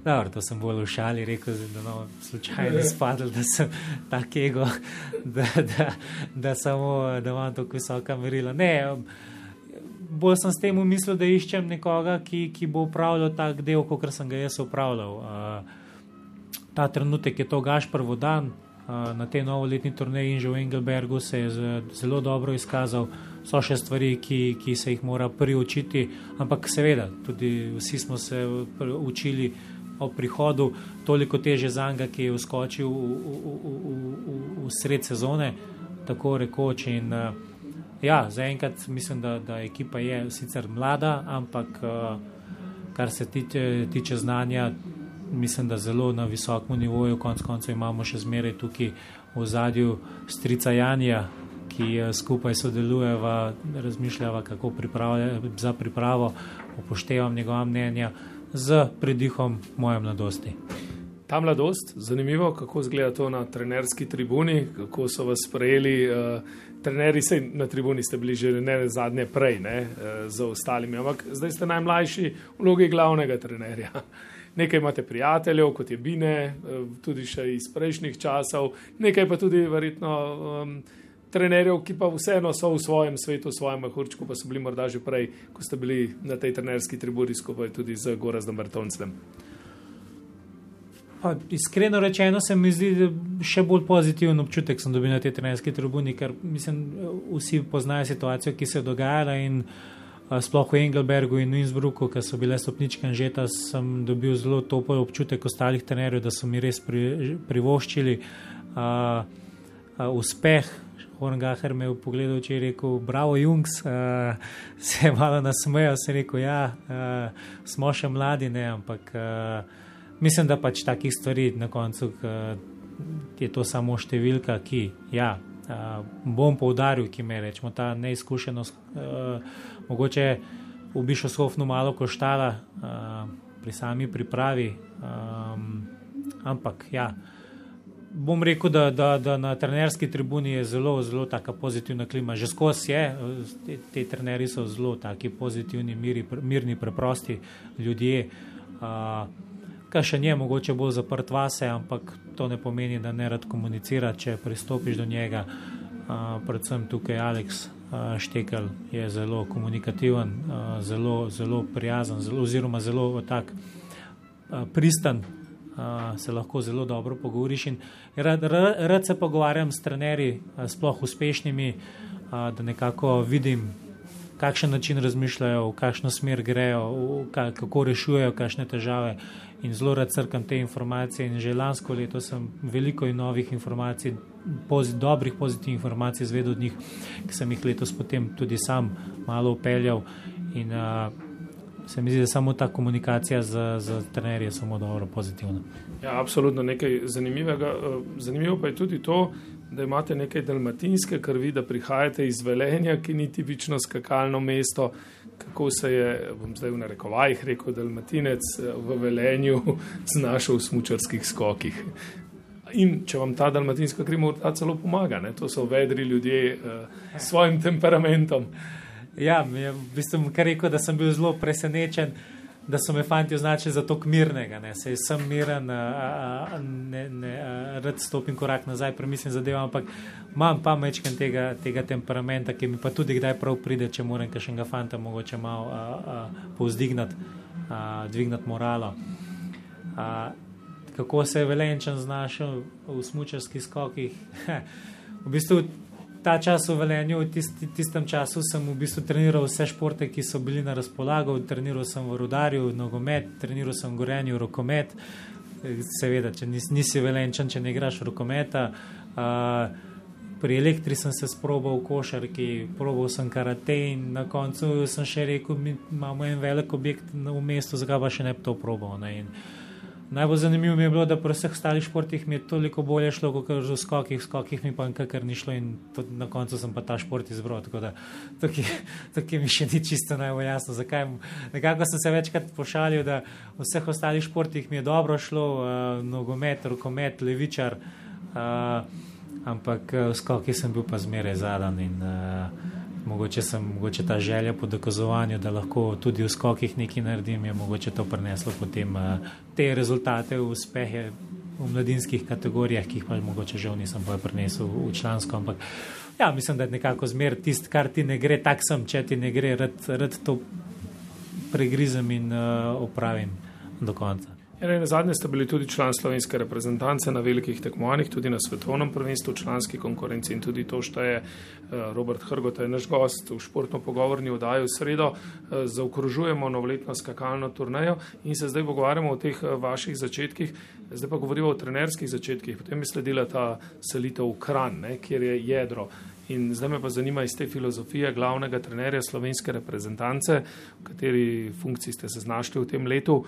Dobro, to sem bolj v šali rekel, da no, slučajno spadal, da sem tako ego, da, da, da, samo, da imam tako visoka merila. Ne, um, bolj sem s tem umislil, da iščem nekoga, ki, ki bo upravljal tak del, kot sem ga jaz upravljal. Uh, ta trenutek je to Gašpr Vodan uh, na tej novoletni turneji in že v Engelbergu se je zelo dobro izkazal. So še stvari, ki, ki se jih mora priučiti, ampak seveda, tudi vsi smo se učili o prihodu, toliko teže za njega, ki je vskočil v, v, v, v, v sred sezone, tako rekoč. In, uh, Ja, zaenkrat mislim, da, da ekipa je sicer mlada, ampak uh, kar se tiče, tiče znanja, mislim, da zelo na visokem nivoju. Konec koncev imamo še zmeraj tukaj v zadju strica Janja, ki uh, skupaj sodelujeva, razmišljava, kako za pripravo, upoštevam njegova mnenja z predihom moje mladosti. Ta mladost, zanimivo, kako izgleda to na trenerski tribuni, kako so vas sprejeli. Uh, trenerji, sej na tribuni ste bili že ne zadnje prej, ne, eh, z ostalimi, ampak zdaj ste najmlajši v vlogi glavnega trenerja. Nekaj imate prijateljev, kot je Bine, eh, tudi še iz prejšnjih časov, nekaj pa tudi verjetno um, trenerjev, ki pa vseeno so v svojem svetu, v svojem mahurčku, pa so bili morda že prej, ko ste bili na tej trenerski tribuni skupaj tudi z Gorazdom Bertoncem. Pa, iskreno rečeno, se mi zdi, da še bolj pozitiven občutek sem dobil na tej trenerski tribuni, ker mislim, vsi poznajo situacijo, ki se je dogajala in a, sploh v Engelbergu in Innsbrucku, ker so bile stopničke in žeta, sem dobil zelo topel občutek ostalih trenerjev, da so mi res pri, privoščili a, a, uspeh. Horngaher me je pogledal, če je rekel: Bravo, Jungs, uh, se je malo nasmejal, se je rekel: Ja, uh, smo še mladi, ne, ampak. Uh, Mislim, da pač takih stvari na koncu je to samo številka, ki, ja, bom poudaril, ki me rečemo, ta neizkušenost, mogoče v Bišosofnu malo koštala uh, pri sami pripravi. Um, ampak ja, bom rekel, da, da, da na trenerski tribuni je zelo, zelo taka pozitivna klima. Že skozi je, te, te trenerji so zelo taki pozitivni, miri, mirni, preprosti ljudje. Uh, Kaj še nje, mogoče bolj zaprt vase, ampak to ne pomeni, da ne rad komunicira, če pristopiš do njega. Uh, predvsem tukaj Aleks uh, Štekel je zelo komunikativen, uh, zelo, zelo prijazen, zelo, oziroma zelo tak uh, pristan, uh, se lahko zelo dobro pogovoriš. Rad, rad se pogovarjam s trenerji, uh, sploh uspešnimi, uh, da nekako vidim, kakšen način razmišljajo, v kakšno smer grejo, v, kako rešujejo kakšne težave in zelo rad crkam te informacije. In že lansko leto sem veliko novih informacij, pozit, dobrih pozitivnih informacij zvedel od njih, ki sem jih letos potem tudi sam malo upeljal. In uh, se mi zdi, da samo ta komunikacija z, z trenerji je samo dobro, pozitivna. Ja, absolutno nekaj zanimivega. Zanimivo pa je tudi to, da imate nekaj dalmatinske krvi, da prihajate iz Velenja, ki ni tipično skakalno mesto kako se je, bom zdaj v narekovajih rekel, dalmatinec eh, v Velenju znašel v smučarskih skokih. In če vam ta dalmatinska krim morda celo pomaga, ne? to so vedri ljudje uh, s svojim temperamentom. Ja, v bistvu kar rekel, da sem bil zelo presenečen, da so me fanti označili za to mirnega. Ne? Sej sem miren, a, a, ne, ne, a, rad stopim korak nazaj, premislim zadevo, ampak imam pa mečken tega, tega temperamenta, ki mi pa tudi kdaj prav pride, če moram kakšnega fanta mogoče malo povzdignati, dvignati moralo. A, kako se je velenčen znašel v smučarskih skokih? v bistvu ta čas v Velenju, v tisti, tistem času sem v bistvu treniral vse športe, ki so bili na razpolago. Treniral sem v Rudarju, nogomet, treniral sem v Gorenju, rokomet. Seveda, če nis, nisi velenčan, če ne igraš rokometa. Uh, pri elektri sem se sprobal v košarki, probal sem karate in na koncu sem še rekel, mi imamo en velik objekt v mestu, zakaj pa še ne bi to probal. Ne? In, Najbolj zanimivo mi je bilo, da pri vseh ostalih športih mi je toliko bolje šlo, kot v skokih, skokih mi pa nikakor ni šlo in na koncu sem pa ta šport izbral. Tako da tukaj mi še ni čisto najbolj jasno, zakaj. Nekako sem se večkrat pošalil, da v vseh ostalih športih mi je dobro šlo, uh, nogomet, rokomet, levičar, uh, ampak v skokih sem bil pa zmeraj zadan. In, uh, mogoče sem mogoče ta želja po dokazovanju, da lahko tudi v skokih nekaj naredim, je mogoče to prineslo potem uh, te rezultate, uspehe v mladinskih kategorijah, ki jih pa mogoče žal nisem pa prinesel v člansko. Ampak ja, mislim, da je nekako zmer tisto, kar ti ne gre, tak sem, če ti ne gre, rad, rad to pregrizem in uh, opravim do konca. Ja, na zadnje ste bili tudi član slovenske reprezentance na velikih tekmovanjih, tudi na svetovnem prvenstvu, članski konkurenci in tudi to, što je eh, Robert Hrgota, je naš gost v športno pogovorni vdaji v sredo. Eh, zaokrožujemo novoletno skakalno turnejo in se zdaj pogovarjamo o teh eh, vaših začetkih. Zdaj pa govorimo o trenerskih začetkih. Potem je sledila ta selitev v Kran, ne, kjer je jedro. In zdaj me pa zanima iz te filozofije glavnega trenerja slovenske reprezentance, v kateri funkciji ste se znašli v tem letu.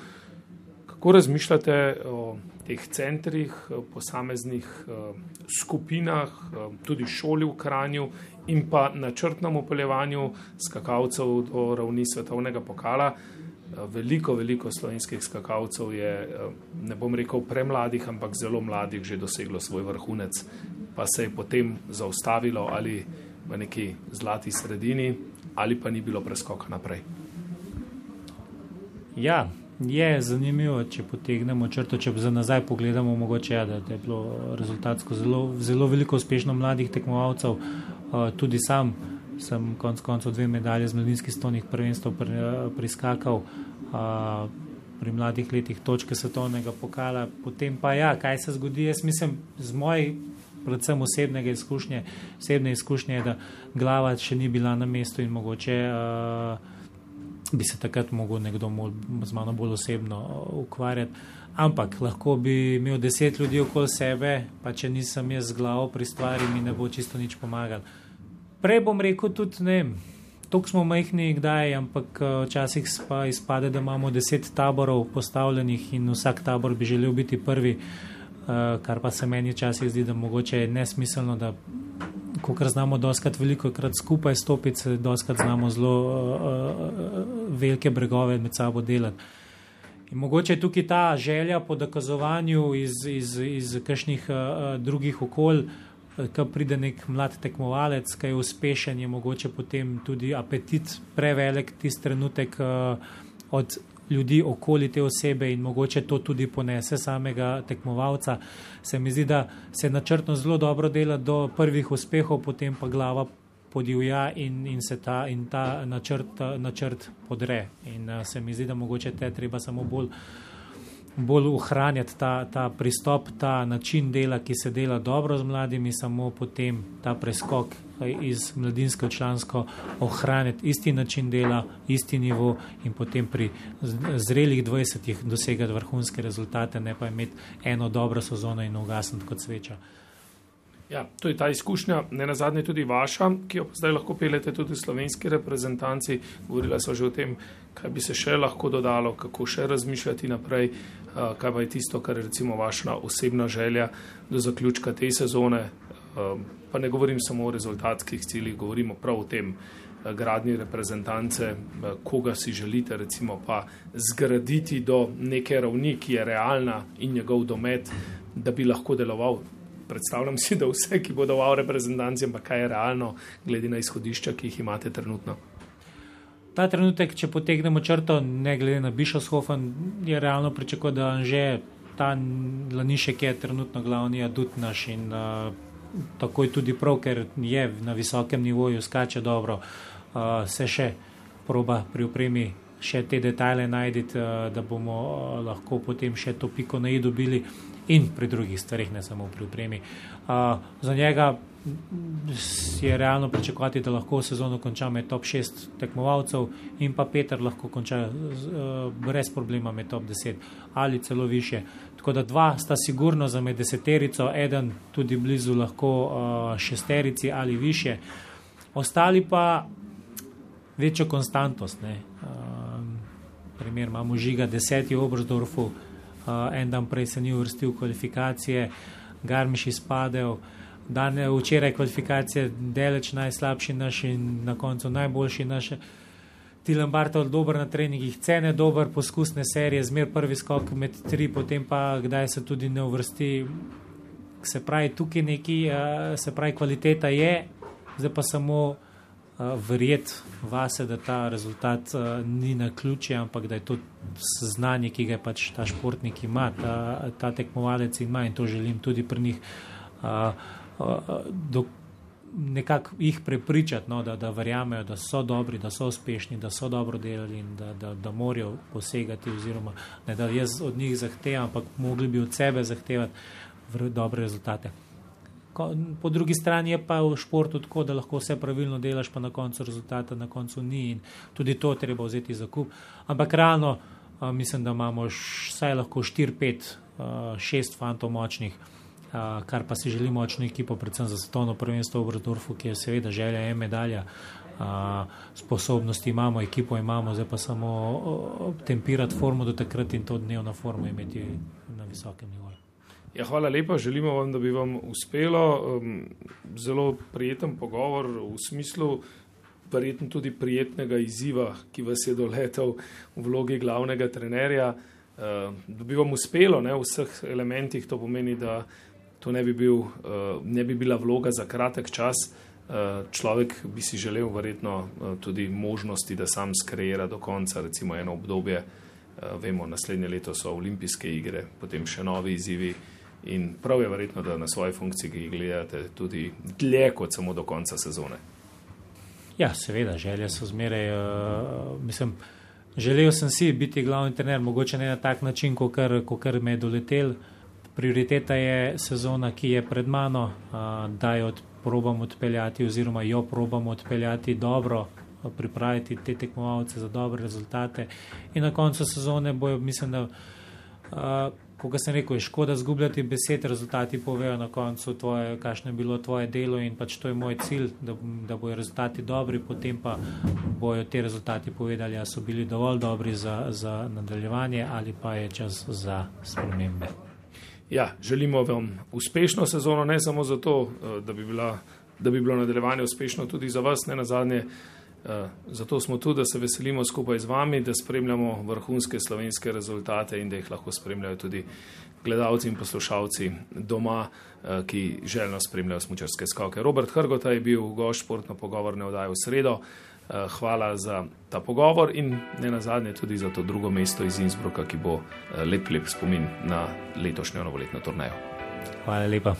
Kako razmišljate o teh centrih, o posameznih uh, skupinah, uh, tudi šoli v Kranju in pa načrtnem upeljevanju skakalcev do ravni svetovnega pokala? Uh, veliko, veliko slovenskih skakalcev je, ne bom rekel premladih, ampak zelo mladih, že doseglo svoj vrhunec, pa se je potem zaustavilo ali v neki zlati sredini, ali pa ni bilo preskoka naprej. Ja, Je zanimivo, če potegnemo črto, če za nazaj pogledamo, mogoče ja, da je bilo rezultatsko zelo, zelo veliko uspešno mladih tekmovalcev. Uh, tudi sam sem konec koncev dve medalje z mladinskih stolnih prvenstv pri, priskakal uh, pri mladih letih točke svetovnega pokala. Potem pa ja, kaj se zgodi, jaz mislim z mojej predvsem osebnega izkušnje, osebne izkušnje, da glava še ni bila na mestu in mogoče uh, bi se takrat mogel nekdo z mano bolj osebno uh, ukvarjati. Ampak lahko bi imel deset ljudi okoli sebe, pa če nisem jaz z glavo pri stvari, mi ne bo čisto nič pomagal. Prej bom rekel tudi, ne tok smo majhni, kdaj, ampak uh, včasih pa izpade, da imamo deset taborov postavljenih in vsak tabor bi želel biti prvi, uh, kar pa se meni včasih zdi, da mogoče je nesmiselno, da kot znamo, doskrat veliko krat skupaj stopiti, doskrat znamo zelo uh, uh, velike bregove med sabo delati. In mogoče je tukaj ta želja po dokazovanju iz, iz, iz kakšnih uh, drugih okolj, ko pride nek mlad tekmovalec, ki je uspešen, je mogoče potem tudi apetit prevelik tisti trenutek uh, od ljudi okoli te osebe in mogoče to tudi ponese samega tekmovalca. Se mi zdi, da se načrtno zelo dobro dela do prvih uspehov, potem pa glava podivja in, in se ta, in ta načrt, načrt podre. In uh, se mi zdi, da mogoče te treba samo bolj bolj ohranjati ta, ta pristop, ta način dela, ki se dela dobro z mladimi, samo potem ta preskok iz mladinsko člansko ohranjati isti način dela, isti nivo in potem pri zrelih 20-ih dosegati vrhunske rezultate, ne pa imeti eno dobro sezono in ugasniti kot sveča. Ja, to je ta izkušnja, ne na zadnje tudi vaša, ki jo zdaj lahko pelete tudi slovenski reprezentanci. Govorila so že o tem, kaj bi se še lahko dodalo, kako še razmišljati naprej, kaj pa je tisto, kar je recimo vaša osebna želja do zaključka te sezone. Pa ne govorim samo o rezultatskih ciljih, govorimo prav o tem gradnji reprezentance, koga si želite recimo pa zgraditi do neke ravni, ki je realna in njegov domet, da bi lahko deloval predstavljam si, da vse, ki bodo v reprezentanci, ampak kaj je realno, glede na izhodišča, ki jih imate trenutno. Ta trenutek, če potegnemo črto, ne glede na Bišovshofen, je realno pričakovati, da že ta Lanišek je trenutno glavni adut naš in uh, tako je tudi prav, ker je na visokem nivoju, skače dobro, uh, se še proba pri upremi. Še te detajle najdete, da bomo lahko potem še to piko na i dobili in pri drugih stvarih, ne samo pri upremi. Uh, za njega je realno pričakovati, da lahko sezono konča med top 6 tekmovalcev in pa Peter lahko konča brez problema med top 10 ali celo više. Tako da dva sta sigurno za med deseterico, eden tudi blizu lahko šesterici ali više. Ostali pa večjo konstantnost. Uh, primer imamo žiga deseti v Obrzdorfu, uh, en dan prej se ni uvrstil v kvalifikacije, Garmiš izpadel, dan včeraj kvalifikacije, deleč najslabši naš in na koncu najboljši naš. Tilan Bartol dober na treningih, cene dober, poskusne serije, zmer prvi skok med tri, potem pa kdaj se tudi ne uvrsti. Se pravi, tukaj neki, uh, se pravi, kvaliteta je, zdaj pa samo verjeti vase, da ta rezultat uh, ni na ključe, ampak da je to znanje, ki ga pač ta športnik ima, ta, ta tekmovalec ima in to želim tudi pri njih. Uh, uh, Nekako jih prepričati, no, da, da verjamejo, da so dobri, da so uspešni, da so dobro delali in da, da, da morajo posegati, oziroma ne da jaz od njih zahtevam, ampak mogli bi od sebe zahtevati dobre rezultate po drugi strani je pa v športu tako, da lahko vse pravilno delaš, pa na koncu rezultata na koncu ni in tudi to treba vzeti za kup. Ampak realno mislim, da imamo vsaj lahko 4, 5, 6 fantov močnih, kar pa si želimo močno ekipo, predvsem za svetovno prvenstvo v Brdorfu, ki je seveda želja je medalja. Uh, sposobnosti imamo, ekipo imamo, zdaj pa samo uh, tempirati formo do takrat in to dnevno formo imeti na visokem nivoju. Ja, hvala lepa, želimo vam, da bi vam uspelo. Um, zelo prijeten pogovor v smislu, verjetno tudi prijetnega izziva, ki vas je doletel v vlogi glavnega trenerja. Uh, da bi vam uspelo ne, v vseh elementih, to pomeni, da to ne bi, bil, uh, ne bi bila vloga za kratek čas. Uh, človek bi si želel verjetno tudi možnosti, da sam skreira do konca, recimo eno obdobje. Vemo, naslednje leto so olimpijske igre, potem še novi izzivi. In prav je verjetno, da na svoji funkciji, ki jih gledate, tudi dlje kot samo do konca sezone. Ja, seveda, želje so zmeraj. Uh, mislim, želel sem si biti glavni trener, mogoče ne na tak način, kot kar me je doletel. Prioriteta je sezona, ki je pred mano, uh, da jo probam odpeljati, oziroma jo probam odpeljati dobro, pripraviti te tekmovalce za dobre rezultate. In na koncu sezone bojo, mislim, da. Uh, kot sem rekel, je škoda zgubljati besed, rezultati povejo na koncu, tvoje, kakšno je bilo tvoje delo in pač to je moj cilj, da, da bojo rezultati dobri, potem pa bojo te rezultati povedali, ali so bili dovolj dobri za, za nadaljevanje ali pa je čas za spremembe. Ja, želimo vam uspešno sezono, ne samo zato, eh, da bi, bila, da bi bilo nadaljevanje uspešno tudi za vas, ne na zadnje. Zato smo tu, da se veselimo skupaj z vami, da spremljamo vrhunske slovenske rezultate in da jih lahko spremljajo tudi gledalci in poslušalci doma, ki željno spremljajo smučarske skoke. Robert Hrgota je bil gost športno pogovorne vdaje v sredo. Hvala za ta pogovor in ne nazadnje tudi za to drugo mesto iz Innsbrucka, ki bo lep, lep spomin na letošnjo novoletno turnejo. Hvala lepa.